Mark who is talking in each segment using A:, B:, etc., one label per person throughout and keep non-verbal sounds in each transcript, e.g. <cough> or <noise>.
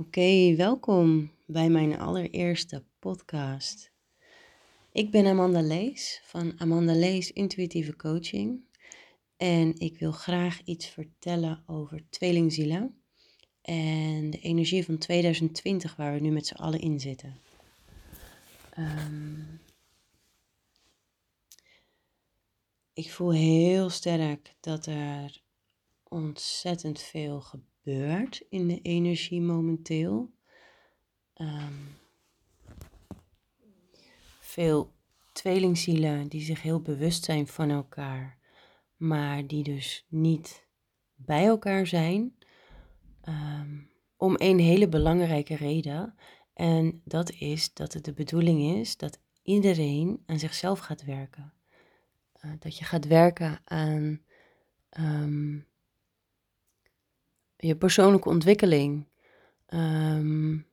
A: Oké, welkom bij mijn allereerste podcast. Ik ben Amanda Lees van Amanda Lees Intuïtieve Coaching en ik wil graag iets vertellen over tweelingzielen en de energie van 2020 waar we nu met z'n allen in zitten. Ehm, ik voel heel sterk dat er ontzettend veel gebeurt in de energie momenteel. Um, veel tweelingzielen die zich heel bewust zijn van elkaar, maar die dus niet bij elkaar zijn. Um, om een hele belangrijke reden. En dat is dat het de bedoeling is dat iedereen aan zichzelf gaat werken. Uh, dat je gaat werken aan um, je persoonlijke ontwikkeling, um,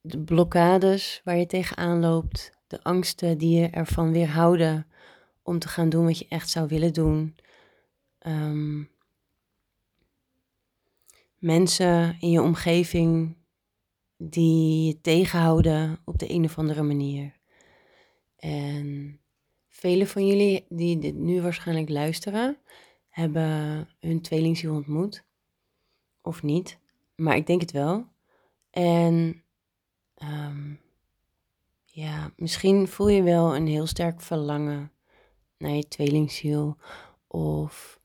A: de blokkades waar je tegenaan loopt, de angsten die je ervan weerhouden om te gaan doen wat je echt zou willen doen. Um, mensen in je omgeving die je tegenhouden op de een of andere manier. En velen van jullie die dit nu waarschijnlijk luisteren, hebben hun tweelingziel ontmoet. Of niet, maar ik denk het wel. En um, ja, misschien voel je wel een heel sterk verlangen naar je tweelingziel. Of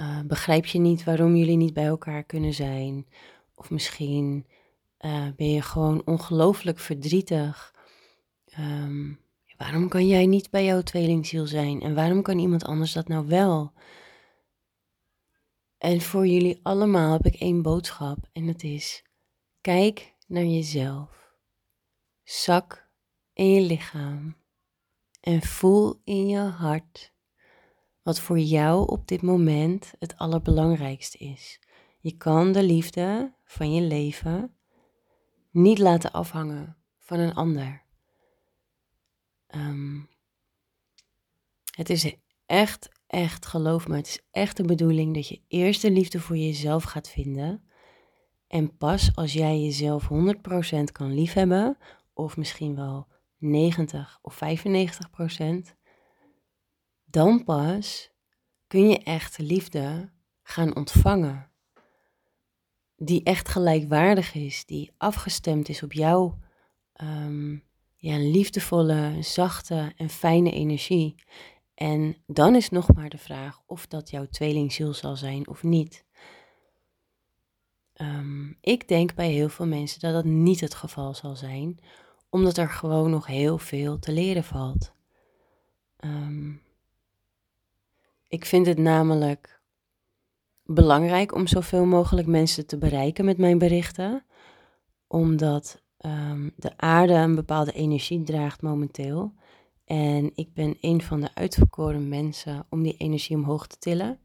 A: uh, begrijp je niet waarom jullie niet bij elkaar kunnen zijn. Of misschien uh, ben je gewoon ongelooflijk verdrietig. Um, waarom kan jij niet bij jouw tweelingziel zijn? En waarom kan iemand anders dat nou wel? En voor jullie allemaal heb ik één boodschap en dat is: kijk naar jezelf. Zak in je lichaam en voel in je hart wat voor jou op dit moment het allerbelangrijkste is. Je kan de liefde van je leven niet laten afhangen van een ander. Um, het is echt echt, geloof me, het is echt de bedoeling dat je eerst de liefde voor jezelf gaat vinden. En pas als jij jezelf 100% kan liefhebben, of misschien wel 90 of 95%, dan pas kun je echt liefde gaan ontvangen. Die echt gelijkwaardig is, die afgestemd is op jouw um, ja, liefdevolle, zachte en fijne energie. En dan is nog maar de vraag of dat jouw tweelingziel zal zijn of niet. Um, ik denk bij heel veel mensen dat dat niet het geval zal zijn, omdat er gewoon nog heel veel te leren valt. Um, ik vind het namelijk belangrijk om zoveel mogelijk mensen te bereiken met mijn berichten, omdat um, de aarde een bepaalde energie draagt momenteel. En ik ben een van de uitverkoren mensen om die energie omhoog te tillen.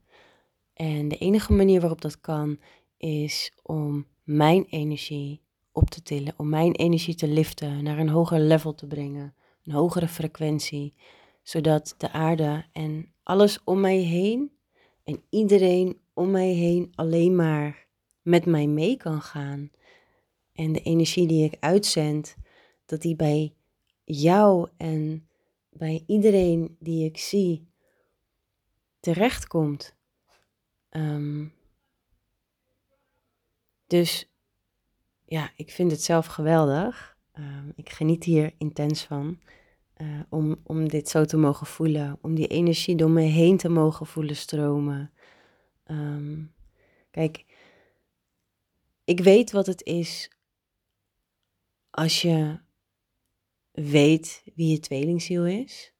A: En de enige manier waarop dat kan is om mijn energie op te tillen, om mijn energie te liften, naar een hoger level te brengen, een hogere frequentie, zodat de aarde en alles om mij heen en iedereen om mij heen alleen maar met mij mee kan gaan. En de energie die ik uitzend, dat die bij jou en bij iedereen die ik zie terechtkomt. Um, dus ja, ik vind het zelf geweldig. Um, ik geniet hier intens van. Uh, om, om dit zo te mogen voelen. Om die energie door me heen te mogen voelen stromen. Um, kijk, ik weet wat het is als je weet wie je tweelingziel is.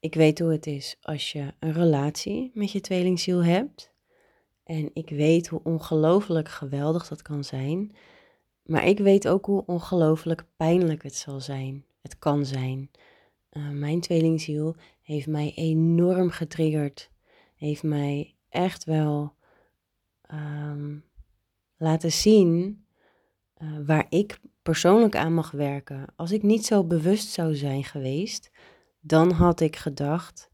A: Ik weet hoe het is als je een relatie met je tweelingziel hebt. En ik weet hoe ongelooflijk geweldig dat kan zijn. Maar ik weet ook hoe ongelooflijk pijnlijk het zal zijn. Het kan zijn. Uh, mijn tweelingziel heeft mij enorm getriggerd. Heeft mij echt wel um, laten zien uh, waar ik persoonlijk aan mag werken. Als ik niet zo bewust zou zijn geweest, dan had ik gedacht: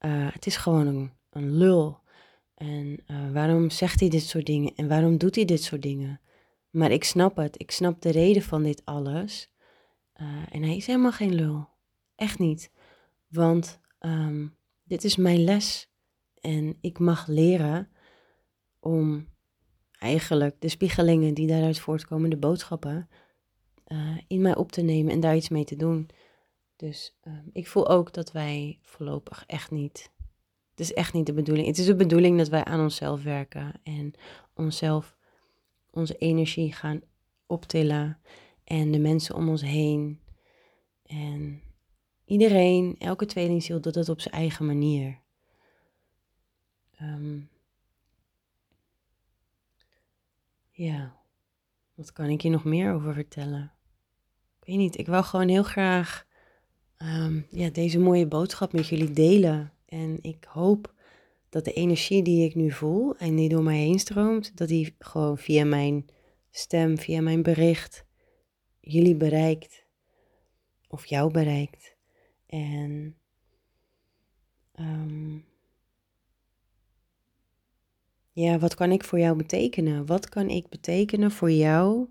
A: uh, het is gewoon een, lul. En uh, waarom zegt hij dit soort dingen? En waarom doet hij dit soort dingen? Maar ik snap het. Ik snap de reden van dit alles. En hij is helemaal geen lul. Echt niet. Want um, dit is mijn les. En ik mag leren om eigenlijk de spiegelingen die daaruit voortkomen, de boodschappen, uh, in mij op te nemen en daar iets mee te doen. Dus uh, ik voel ook dat wij voorlopig echt niet. Het is echt niet de bedoeling. Het is de bedoeling dat wij aan onszelf werken en onszelf, onze energie gaan optillen. En de mensen om ons heen. En iedereen, elke tweelingziel doet dat op zijn eigen manier. Um, ja, wat kan ik je nog meer over vertellen? Ik weet niet, ik wil gewoon heel graag um, ja, deze mooie boodschap met jullie delen. En ik hoop dat de energie die ik nu voel en die door mij heen stroomt, dat die gewoon via mijn stem, via mijn bericht, jullie bereikt. Of jou bereikt. En um, ja, wat kan ik voor jou betekenen? Wat kan ik betekenen voor jou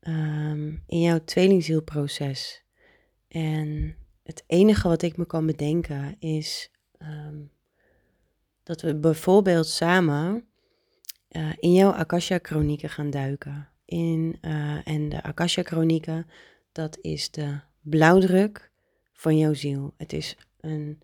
A: um, in jouw tweelingzielproces? En het enige wat ik me kan bedenken is um, dat we bijvoorbeeld samen uh, in jouw Akasha-chronieken gaan duiken. In, uh, en de Akasha-chronieken, dat is de blauwdruk van jouw ziel. Het is een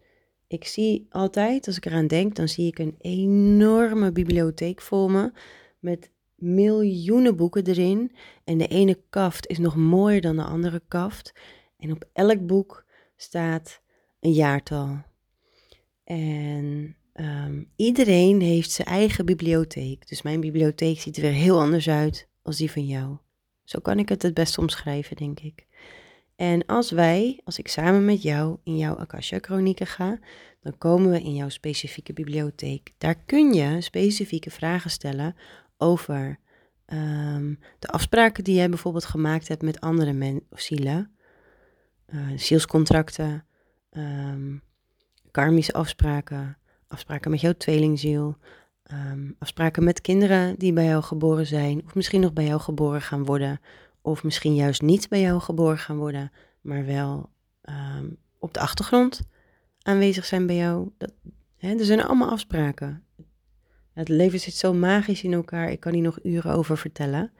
A: ik zie altijd, als ik eraan denk, dan zie ik een enorme bibliotheek voor me met miljoenen boeken erin. En de ene kaft is nog mooier dan de andere kaft. En op elk boek staat een jaartal. En um, iedereen heeft zijn eigen bibliotheek. Dus mijn bibliotheek ziet er weer heel anders uit als die van jou. Zo kan ik het het best omschrijven, denk ik. En als wij, als ik samen met jou in jouw Akasha-chronieken ga, dan komen we in jouw specifieke bibliotheek. Daar kun je specifieke vragen stellen over um, de afspraken die jij bijvoorbeeld gemaakt hebt met andere men of zielen, uh, zielscontracten, um, karmische afspraken, afspraken met jouw tweelingziel, um, afspraken met kinderen die bij jou geboren zijn, of misschien nog bij jou geboren gaan worden, of misschien juist niet bij jou geboren gaan worden, maar wel um, op de achtergrond aanwezig zijn bij jou. Dat, hè, er zijn allemaal afspraken. Het leven zit zo magisch in elkaar, ik kan hier nog uren over vertellen.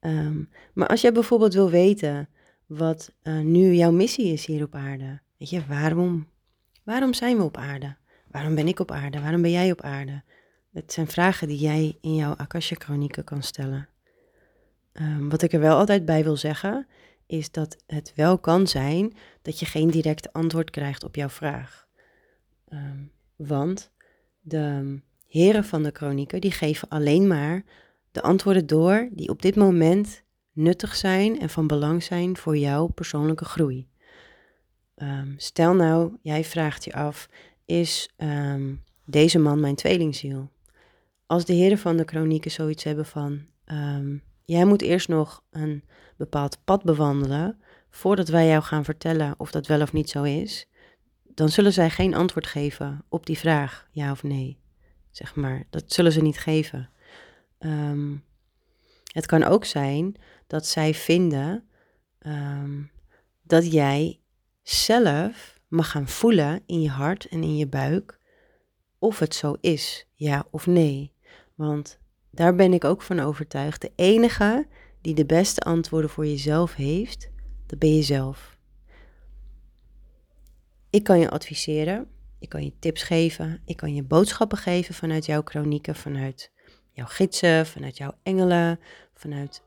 A: Um, maar als jij bijvoorbeeld wil weten wat uh, nu jouw missie is hier op aarde, weet je, waarom? Waarom zijn we op aarde? Waarom ben ik op aarde? Waarom ben jij op aarde? Het zijn vragen die jij in jouw Akasha-chronieken kan stellen. Um, wat ik er wel altijd bij wil zeggen, is dat het wel kan zijn dat je geen directe antwoord krijgt op jouw vraag. Um, want de heren van de kronieken, die geven alleen maar de antwoorden door die op dit moment nuttig zijn en van belang zijn voor jouw persoonlijke groei. Um, stel nou, jij vraagt je af, is deze man mijn tweelingziel? Als de heren van de kronieken zoiets hebben van, Jij moet eerst nog een bepaald pad bewandelen voordat wij jou gaan vertellen of dat wel of niet zo is. Dan zullen zij geen antwoord geven op die vraag, ja of nee. Zeg maar, dat zullen ze niet geven. Um, het kan ook zijn dat zij vinden um, dat jij zelf mag gaan voelen in je hart en in je buik of het zo is, ja of nee. Want daar ben ik ook van overtuigd. De enige die de beste antwoorden voor jezelf heeft, dat ben jezelf. Ik kan je adviseren, ik kan je tips geven, ik kan je boodschappen geven vanuit jouw chronieken, vanuit jouw gidsen, vanuit jouw engelen, vanuit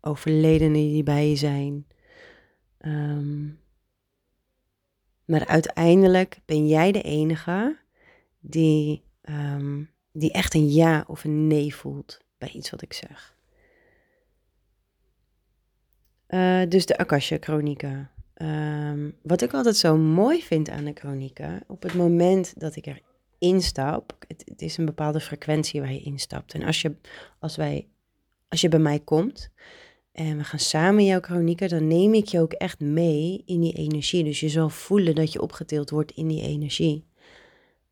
A: overledenen die bij je zijn. Um, maar uiteindelijk ben jij de enige die um, die echt een ja of een nee voelt bij iets wat ik zeg. Uh, dus de Akasha-chronieken. Um, wat ik altijd zo mooi vind aan de chronieken, op het moment dat ik er instap, het, het, is een bepaalde frequentie waar je instapt. En als je, als wij, als je bij mij komt en we gaan samen jouw chronieken, dan neem ik je ook echt mee in die energie. Dus je zal voelen dat je opgetild wordt in die energie.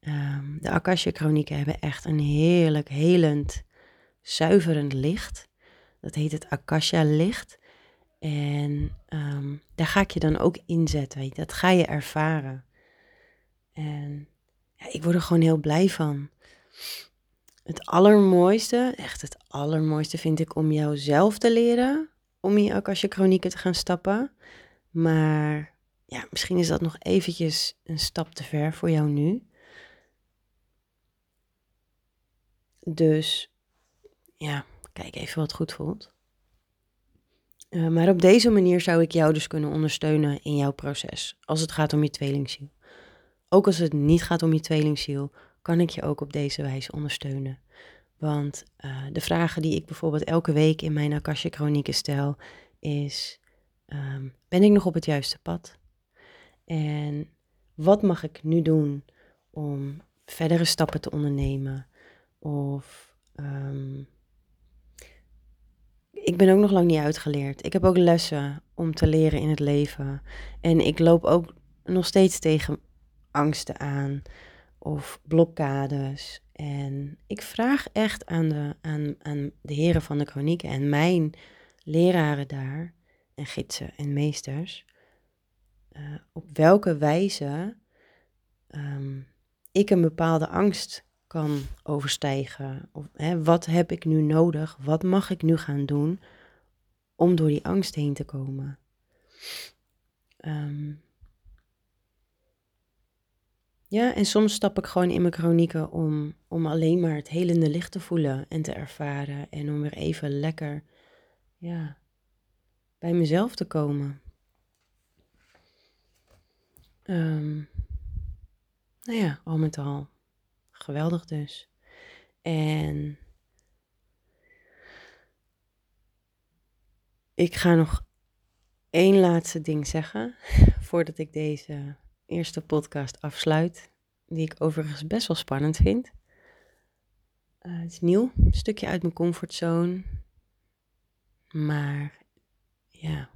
A: Um, de Akasha-chronieken hebben echt een heerlijk, helend, zuiverend licht. Dat heet het Akasha licht. En ehm, daar ga ik je dan ook inzetten. Dat ga je ervaren. En ja, ik word er gewoon heel blij van. Het allermooiste, echt het allermooiste vind ik om jou zelf te leren. Om je Akasha chronieken te gaan stappen. Maar ja, misschien is dat nog eventjes een stap te ver voor jou nu. Dus ja, kijk even wat goed voelt. Uh, maar op deze manier zou ik jou dus kunnen ondersteunen in jouw proces. Als het gaat om je tweelingziel. Ook als het niet gaat om je tweelingziel, kan ik je ook op deze wijze ondersteunen. Want uh, de vragen die ik bijvoorbeeld elke week in mijn Akasha Chronieken stel, is: um, ben ik nog op het juiste pad? En wat mag ik nu doen om verdere stappen te ondernemen? Of um, ik ben ook nog lang niet uitgeleerd. Ik heb ook lessen om te leren in het leven. En ik loop ook nog steeds tegen angsten aan of blokkades. En ik vraag echt aan de, aan, aan de heren van de chronieken en mijn leraren daar, en gidsen en meesters, uh, op welke wijze um, ik een bepaalde angst kan overstijgen. Of, hè, wat heb ik nu nodig? Wat mag ik nu gaan doen om door die angst heen te komen? Um, ja, en soms stap ik gewoon in mijn chronieken om, om alleen maar het helende licht te voelen en te ervaren. En om weer even lekker ja, bij mezelf te komen. Um, nou ja, al met al geweldig dus. En ik ga nog één laatste ding zeggen <laughs> voordat ik deze eerste podcast afsluit, die ik overigens best wel spannend vind. Uh, het is nieuw, een stukje uit mijn comfortzone. Maar ja,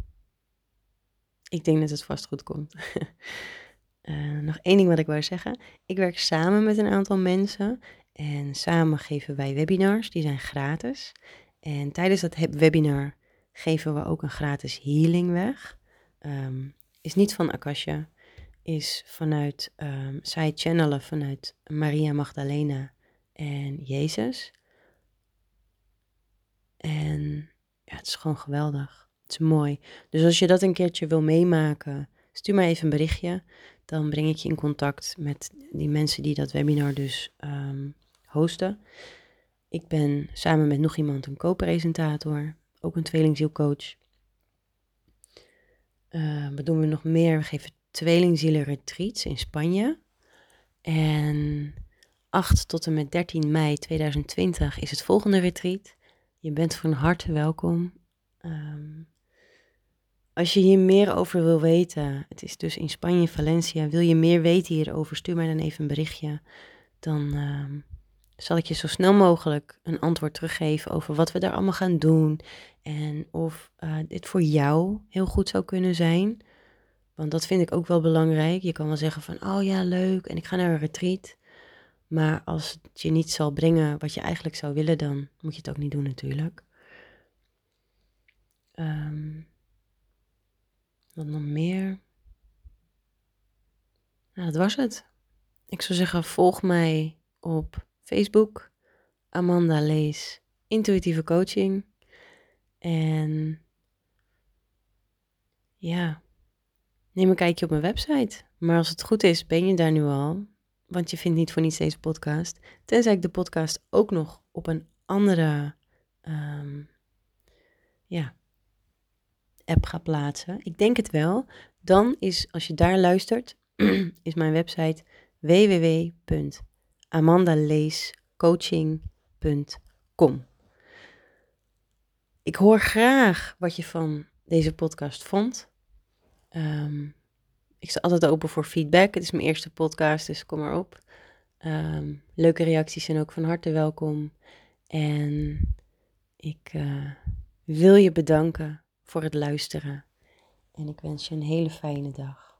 A: ik denk dat het vast goed komt. <laughs> uh, nog één ding wat ik wou zeggen. Ik werk samen met een aantal mensen en samen geven wij webinars, die zijn gratis. En tijdens dat webinar geven we ook een gratis healing weg. Um, is niet van Akasha, is vanuit, um, zij channelen vanuit Maria Magdalena en Jezus. En ja, het is gewoon geweldig. Het is mooi. Dus als je dat een keertje wil meemaken, stuur maar even een berichtje. Dan breng ik je in contact met die mensen die dat webinar dus um, hosten. Ik ben samen met nog iemand een co-presentator, ook een tweelingzielcoach. Uh, wat doen we nog meer? We geven tweelingzielen retreats in Spanje. En 8 tot en met 13 mei 2020 is het volgende retreat. Je bent van harte welkom. Um, als je hier meer over wil weten, het is dus in Spanje, Valencia, wil je meer weten hierover, stuur mij dan even een berichtje. Dan uh, zal ik je zo snel mogelijk een antwoord teruggeven over wat we daar allemaal gaan doen. En of uh, dit voor jou heel goed zou kunnen zijn. Want dat vind ik ook wel belangrijk. Je kan wel zeggen van, oh ja, leuk, en ik ga naar een retreat. Maar als het je niet zal brengen wat je eigenlijk zou willen, dan moet je het ook niet doen natuurlijk. Um, wat nog meer? Nou, dat was het. Ik zou zeggen, volg mij op Facebook. Amanda Lees Intuïtieve Coaching. En ja, neem een kijkje op mijn website. Maar als het goed is, ben je daar nu al. Want je vindt niet voor niets deze podcast. Tenzij ik de podcast ook nog op een andere um, ja, ga plaatsen. Ik denk het wel. Dan is, als je daar luistert, <clears throat> is mijn website www.amandaleescoaching.com. Ik hoor graag wat je van deze podcast vond. Um, ik sta altijd open voor feedback. Het is mijn eerste podcast, dus kom maar op. Um, leuke reacties zijn ook van harte welkom. En ik uh, wil je bedanken voor het luisteren. En ik wens je een hele fijne dag.